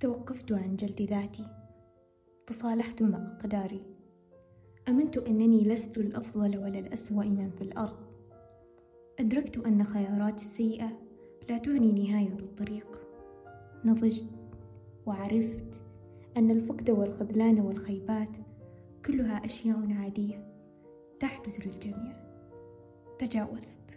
توقفت عن جلد ذاتي تصالحت مع أقداري. أمنت أنني لست الأفضل ولا الأسوأ من في الأرض. أدركت أن خياراتي السيئة لا تعني نهاية الطريق. نضجت وعرفت أن الفقد والخذلان والخيبات كلها أشياء عادية تحدث للجميع. تجاوزت.